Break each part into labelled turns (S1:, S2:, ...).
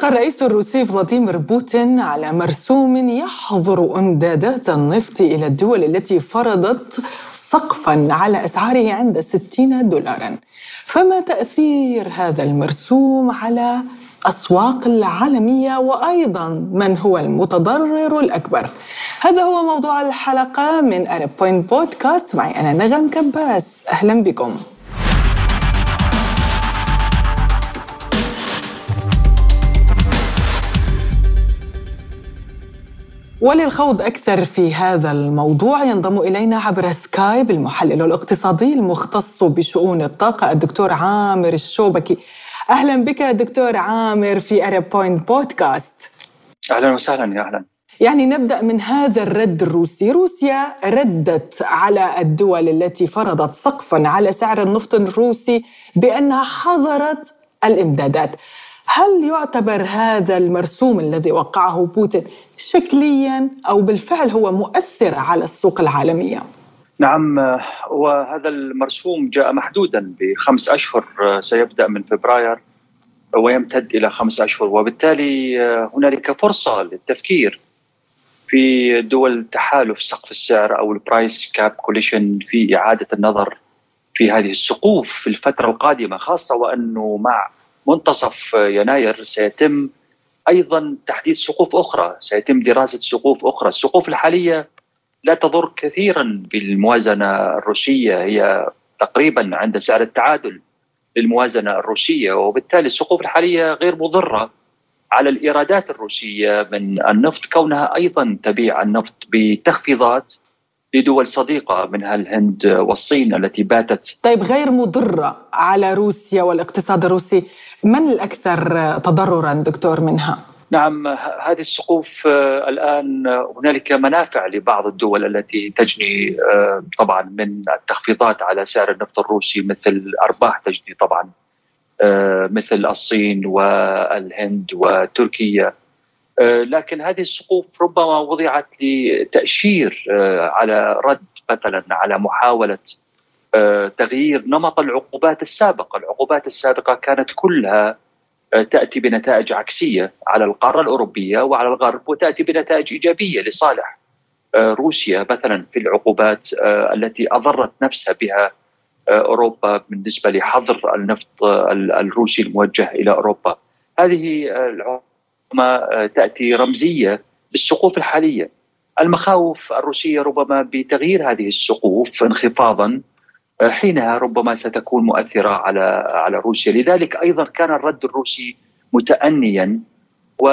S1: صادق الرئيس الروسي فلاديمير بوتين على مرسوم يحظر امدادات النفط إلى الدول التي فرضت سقفا على أسعاره عند 60 دولارا. فما تأثير هذا المرسوم على الاسواق العالمية وأيضا من هو المتضرر الأكبر؟ هذا هو موضوع الحلقة من Arab Point بودكاست معي أنا نغم كباس أهلا بكم. وللخوض أكثر في هذا الموضوع ينضم إلينا عبر سكايب المحلل الاقتصادي المختص بشؤون الطاقة الدكتور عامر الشوبكي. أهلا بك دكتور عامر في Arab Point بودكاست
S2: أهلا وسهلا يا أهلا.
S1: يعني نبدأ من هذا الرد الروسي. روسيا ردت على الدول التي فرضت سقفا على سعر النفط الروسي بأنها حظرت الإمدادات. هل يعتبر هذا المرسوم الذي وقعه بوتين شكليا أو بالفعل هو مؤثر على السوق العالمية؟
S2: نعم وهذا المرسوم جاء محدودا بخمس أشهر سيبدأ من فبراير ويمتد إلى خمس أشهر وبالتالي هنالك فرصة للتفكير في دول تحالف سقف السعر أو ال price cap coalition في إعادة النظر في هذه السقوف في الفترة القادمة خاصة وأنه مع منتصف يناير سيتم أيضا تحديد سقوف أخرى، سيتم دراسة سقوف أخرى، السقوف الحالية لا تضر كثيرا بالموازنة الروسية هي تقريبا عند سعر التعادل للموازنة الروسية وبالتالي السقوف الحالية غير مضرة على الإيرادات الروسية من النفط كونها أيضا تبيع النفط بتخفيضات لدول صديقة منها الهند والصين التي باتت
S1: طيب غير مضرة على روسيا والاقتصاد الروسي من الأكثر تضررا دكتور منها؟
S2: نعم هذه السقوف الآن هنالك منافع لبعض الدول التي تجني طبعا من التخفيضات على سعر النفط الروسي مثل أرباح تجني طبعا مثل الصين والهند وتركيا لكن هذه السقوف ربما وضعت لتأشير على رد مثلا على محاولة تغيير نمط العقوبات السابقة، العقوبات السابقة كانت كلها تأتي بنتائج عكسية على القارة الأوروبية وعلى الغرب وتأتي بنتائج إيجابية لصالح روسيا مثلا في العقوبات التي أضرت نفسها بها أوروبا بالنسبة لحظر النفط الروسي الموجه إلى أوروبا. هذه العقوبه تأتي رمزية بالسقوف الحالية. المخاوف الروسية ربما بتغيير هذه السقوف انخفاضا حينها ربما ستكون مؤثرة على على روسيا، لذلك أيضا كان الرد الروسي متأنيا و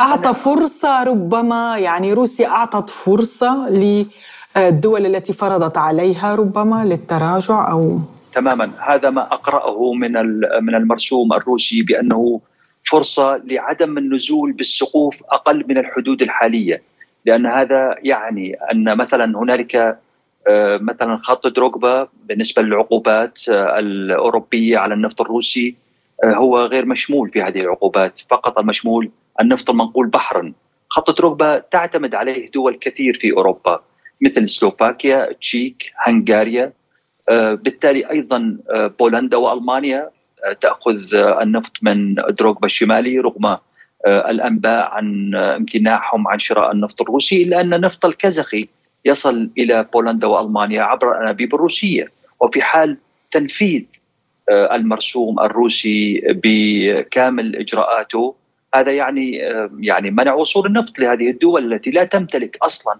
S1: أعطى فرصة ربما يعني روسيا أعطت فرصة للدول التي فرضت عليها ربما للتراجع أو
S2: تماما هذا ما أقرأه من من المرسوم الروسي بأنه فرصة لعدم النزول بالسقوف أقل من الحدود الحالية. لأن هذا يعني أن مثلا هنالك مثلا خط دروغبا بالنسبة للعقوبات الأوروبية على النفط الروسي هو غير مشمول في هذه العقوبات. فقط المشمول النفط المنقول بحرا. خط دروغبا تعتمد عليه دول كثير في أوروبا مثل سلوفاكيا تشيك هنغاريا بالتالي أيضا بولندا وألمانيا. تأخذ النفط من دروغبا الشمالي رغم الأنباء عن امتناعهم عن شراء النفط الروسي إلا أن النفط الكازاخي يصل إلى بولندا وألمانيا عبر الانابيب الروسية. وفي حال تنفيذ المرسوم الروسي بكامل إجراءاته هذا يعني يعني منع وصول النفط لهذه الدول التي لا تمتلك أصلا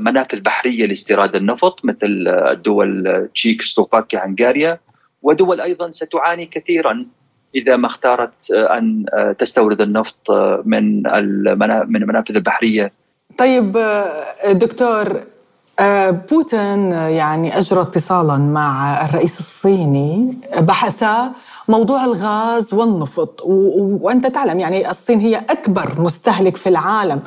S2: منافذ بحرية لاستيراد النفط مثل الدول تشيك سلوفاكيا هنغاريا. ودول أيضا ستعاني كثيرا إذا ما اختارت أن تستورد النفط من من المنافذ البحرية.
S1: طيب دكتور بوتين يعني أجرى اتصالا مع الرئيس الصيني بحثا موضوع الغاز والنفط وأنت تعلم يعني الصين هي أكبر مستهلك في العالم.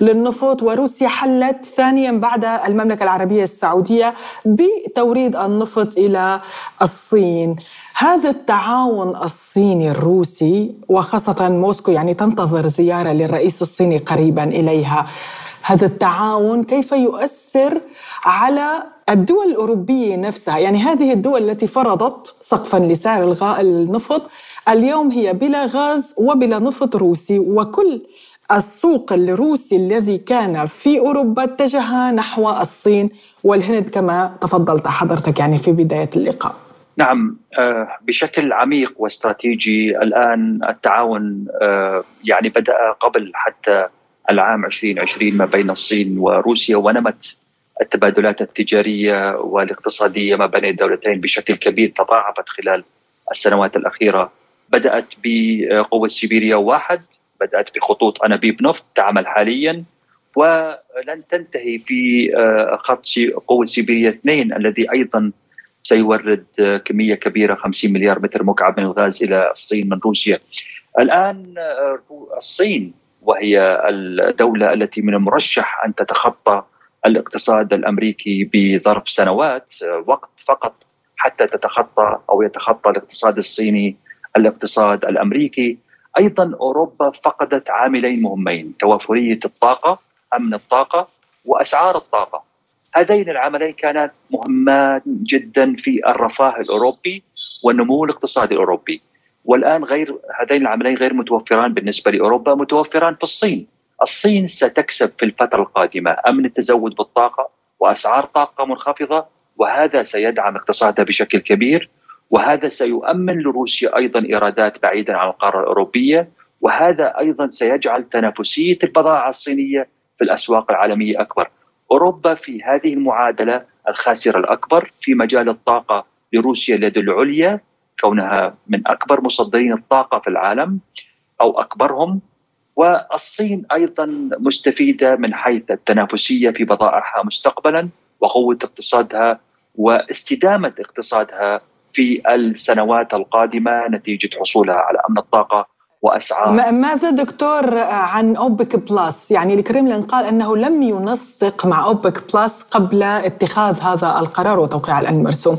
S1: للنفط وروسيا حلت ثانيا بعد المملكة العربية السعودية بتوريد النفط إلى الصين. هذا التعاون الصيني الروسي وخاصة موسكو يعني تنتظر زيارة للرئيس الصيني قريبا إليها. هذا التعاون كيف يؤثر على الدول الأوروبية نفسها؟ يعني هذه الدول التي فرضت سقفا لسعر النفط اليوم هي بلا غاز وبلا نفط روسي وكل السوق الروسي الذي كان في أوروبا اتجه نحو الصين والهند كما تفضلت حضرتك يعني في بداية اللقاء.
S2: نعم آه، بشكل عميق واستراتيجي الآن التعاون آه، يعني بدأ قبل حتى العام 2020 ما بين الصين وروسيا ونمت التبادلات التجارية والاقتصادية ما بين الدولتين بشكل كبير تضاعفت خلال السنوات الأخيرة بدأت بقوة سيبيريا واحد بدأت بخطوط انابيب نفط تعمل حاليا ولن تنتهي في آه، خط قوة سيبيريا اثنين الذي أيضا سيورد كمية كبيرة 50 مليار متر مكعب من الغاز إلى الصين من روسيا. الآن آه، الصين وهي الدولة التي من المرشح أن تتخطى الاقتصاد الأمريكي بظرف سنوات آه، وقت فقط حتى تتخطى أو يتخطى الاقتصاد الصيني الاقتصاد الأمريكي أيضا أوروبا فقدت عاملين مهمين توافرية الطاقة أمن الطاقة وأسعار الطاقة. هذين العاملين كانت مهمات جدا في الرفاه الأوروبي والنمو الاقتصادي الأوروبي. والآن غير هذين العاملين غير متوفران بالنسبة لأوروبا متوفران في الصين. الصين ستكسب في الفترة القادمة أمن التزود بالطاقة وأسعار طاقة منخفضة وهذا سيدعم اقتصادها بشكل كبير. وهذا سيؤمن لروسيا أيضا إيرادات بعيدا عن القارة الأوروبية وهذا أيضا سيجعل تنافسية البضائع الصينية في الأسواق العالمية أكبر. أوروبا في هذه المعادلة الخاسرة الأكبر في مجال الطاقة لروسيا اليد العليا كونها من أكبر مصدرين الطاقة في العالم أو أكبرهم والصين أيضا مستفيدة من حيث التنافسية في بضائعها مستقبلا وقوة اقتصادها واستدامة اقتصادها في السنوات القادمة نتيجة حصولها على أمن الطاقة واسعار
S1: ماذا دكتور عن أوبك بلس؟ يعني الكريملين قال أنه لم ينسق مع أوبك بلس قبل اتخاذ هذا القرار وتوقيع الان المرسوم.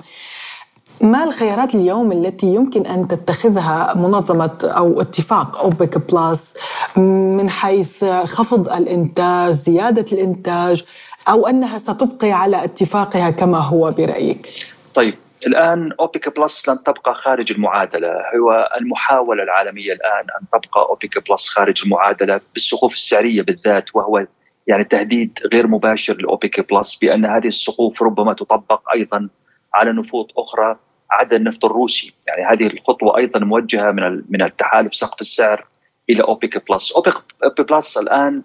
S1: ما الخيارات اليوم التي يمكن أن تتخذها منظمة أو اتفاق أوبك بلس من حيث خفض الإنتاج، زيادة الإنتاج أو أنها ستبقي على اتفاقها كما هو برأيك؟
S2: طيب الآن أوبك بلس لن تبقى خارج المعادلة. هو المحاولة العالمية الآن أن تبقى اوبيك بلس خارج المعادلة بالسقوف السعرية بالذات وهو يعني تهديد غير مباشر لاوبيك بلس بأن هذه السقوف ربما تطبق أيضا على نفوط أخرى. عدا النفط الروسي يعني هذه الخطوة أيضا موجهة من من التحالف سقف السعر إلى اوبيك بلس. اوبيك بلس الآن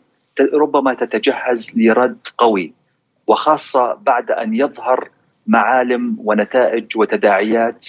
S2: ربما تتجهز لرد قوي وخاصة بعد أن يظهر معالم ونتائج وتداعيات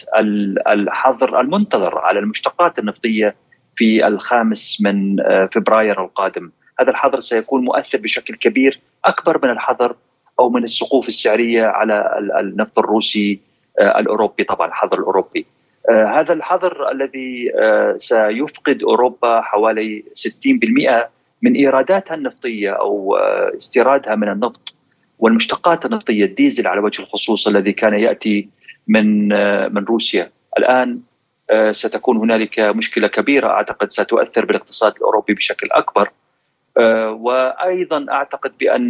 S2: الحظر المنتظر على المشتقات النفطية في الخامس من آه، فبراير القادم. هذا الحظر سيكون مؤثر بشكل كبير أكبر من الحظر أو من السقوف السعرية على النفط الروسي آه، الأوروبي طبعا الحظر الأوروبي. آه، هذا الحظر الذي سيفقد أوروبا حوالي 60% من إيراداتها النفطية أو استيرادها من النفط والمشتقات النفطيه الديزل على وجه الخصوص الذي كان يأتي من آه، من روسيا. الآن آه، ستكون هنالك مشكلة كبيرة. أعتقد ستؤثر بالاقتصاد الأوروبي بشكل أكبر. آه، وأيضا أعتقد بأن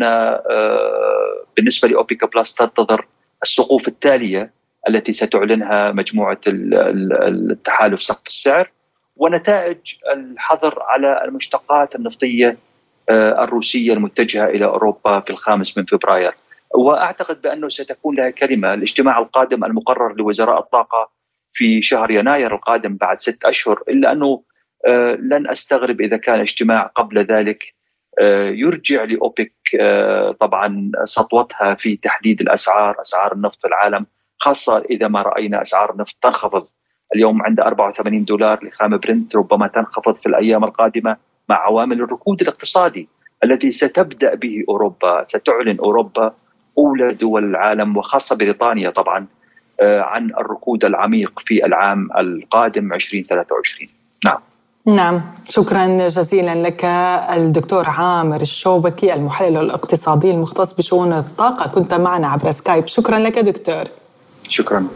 S2: بالنسبة لاوبيك بلس تنتظر السقوف التالية التي ستعلنها مجموعة التحالف سقف السعر. ونتائج الحظر على المشتقات النفطية آه، الروسية المتجهة إلى أوروبا في الخامس من فبراير. وأعتقد بأنه ستكون لها كلمة. الاجتماع القادم المقرر لوزراء الطاقة في شهر يناير القادم بعد ست أشهر إلا أنه آه، لن أستغرب إذا كان اجتماع قبل ذلك آه، يرجع لأوبك طبعا سطوتها في تحديد الأسعار أسعار النفط في العالم خاصة إذا ما رأينا أسعار النفط تنخفض. اليوم عند 84 دولار لخام برنت ربما تنخفض في الأيام القادمة. مع عوامل الركود الاقتصادي الذي ستبدأ به أوروبا ستعلن أوروبا أولى دول العالم وخاصة بريطانيا طبعا آه، عن الركود العميق في العام القادم 2023 نعم.
S1: نعم. شكرا جزيلا لك الدكتور عامر الشوبكي المحلل الاقتصادي المختص بشؤون الطاقة. كنت معنا عبر سكايب. شكرا لك دكتور.
S2: شكرا.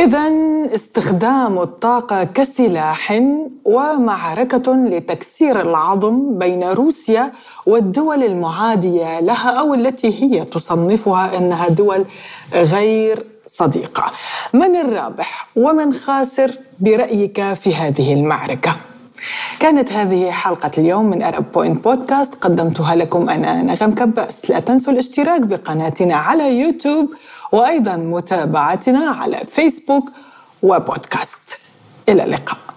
S1: إذا استخدام الطاقة كسلاح ومعركة لتكسير العظم بين روسيا والدول المعادية لها أو التي هي تصنفها أنها دول غير صديقة. من الرابح ومن خاسر برأيك في هذه المعركة؟ كانت هذه حلقة اليوم من أرب بوينت بودكاست قدمتها لكم أنا نغم كباس لا تنسوا الاشتراك بقناتنا على يوتيوب وأيضا متابعتنا على فيسبوك وبودكاست. إلى اللقاء.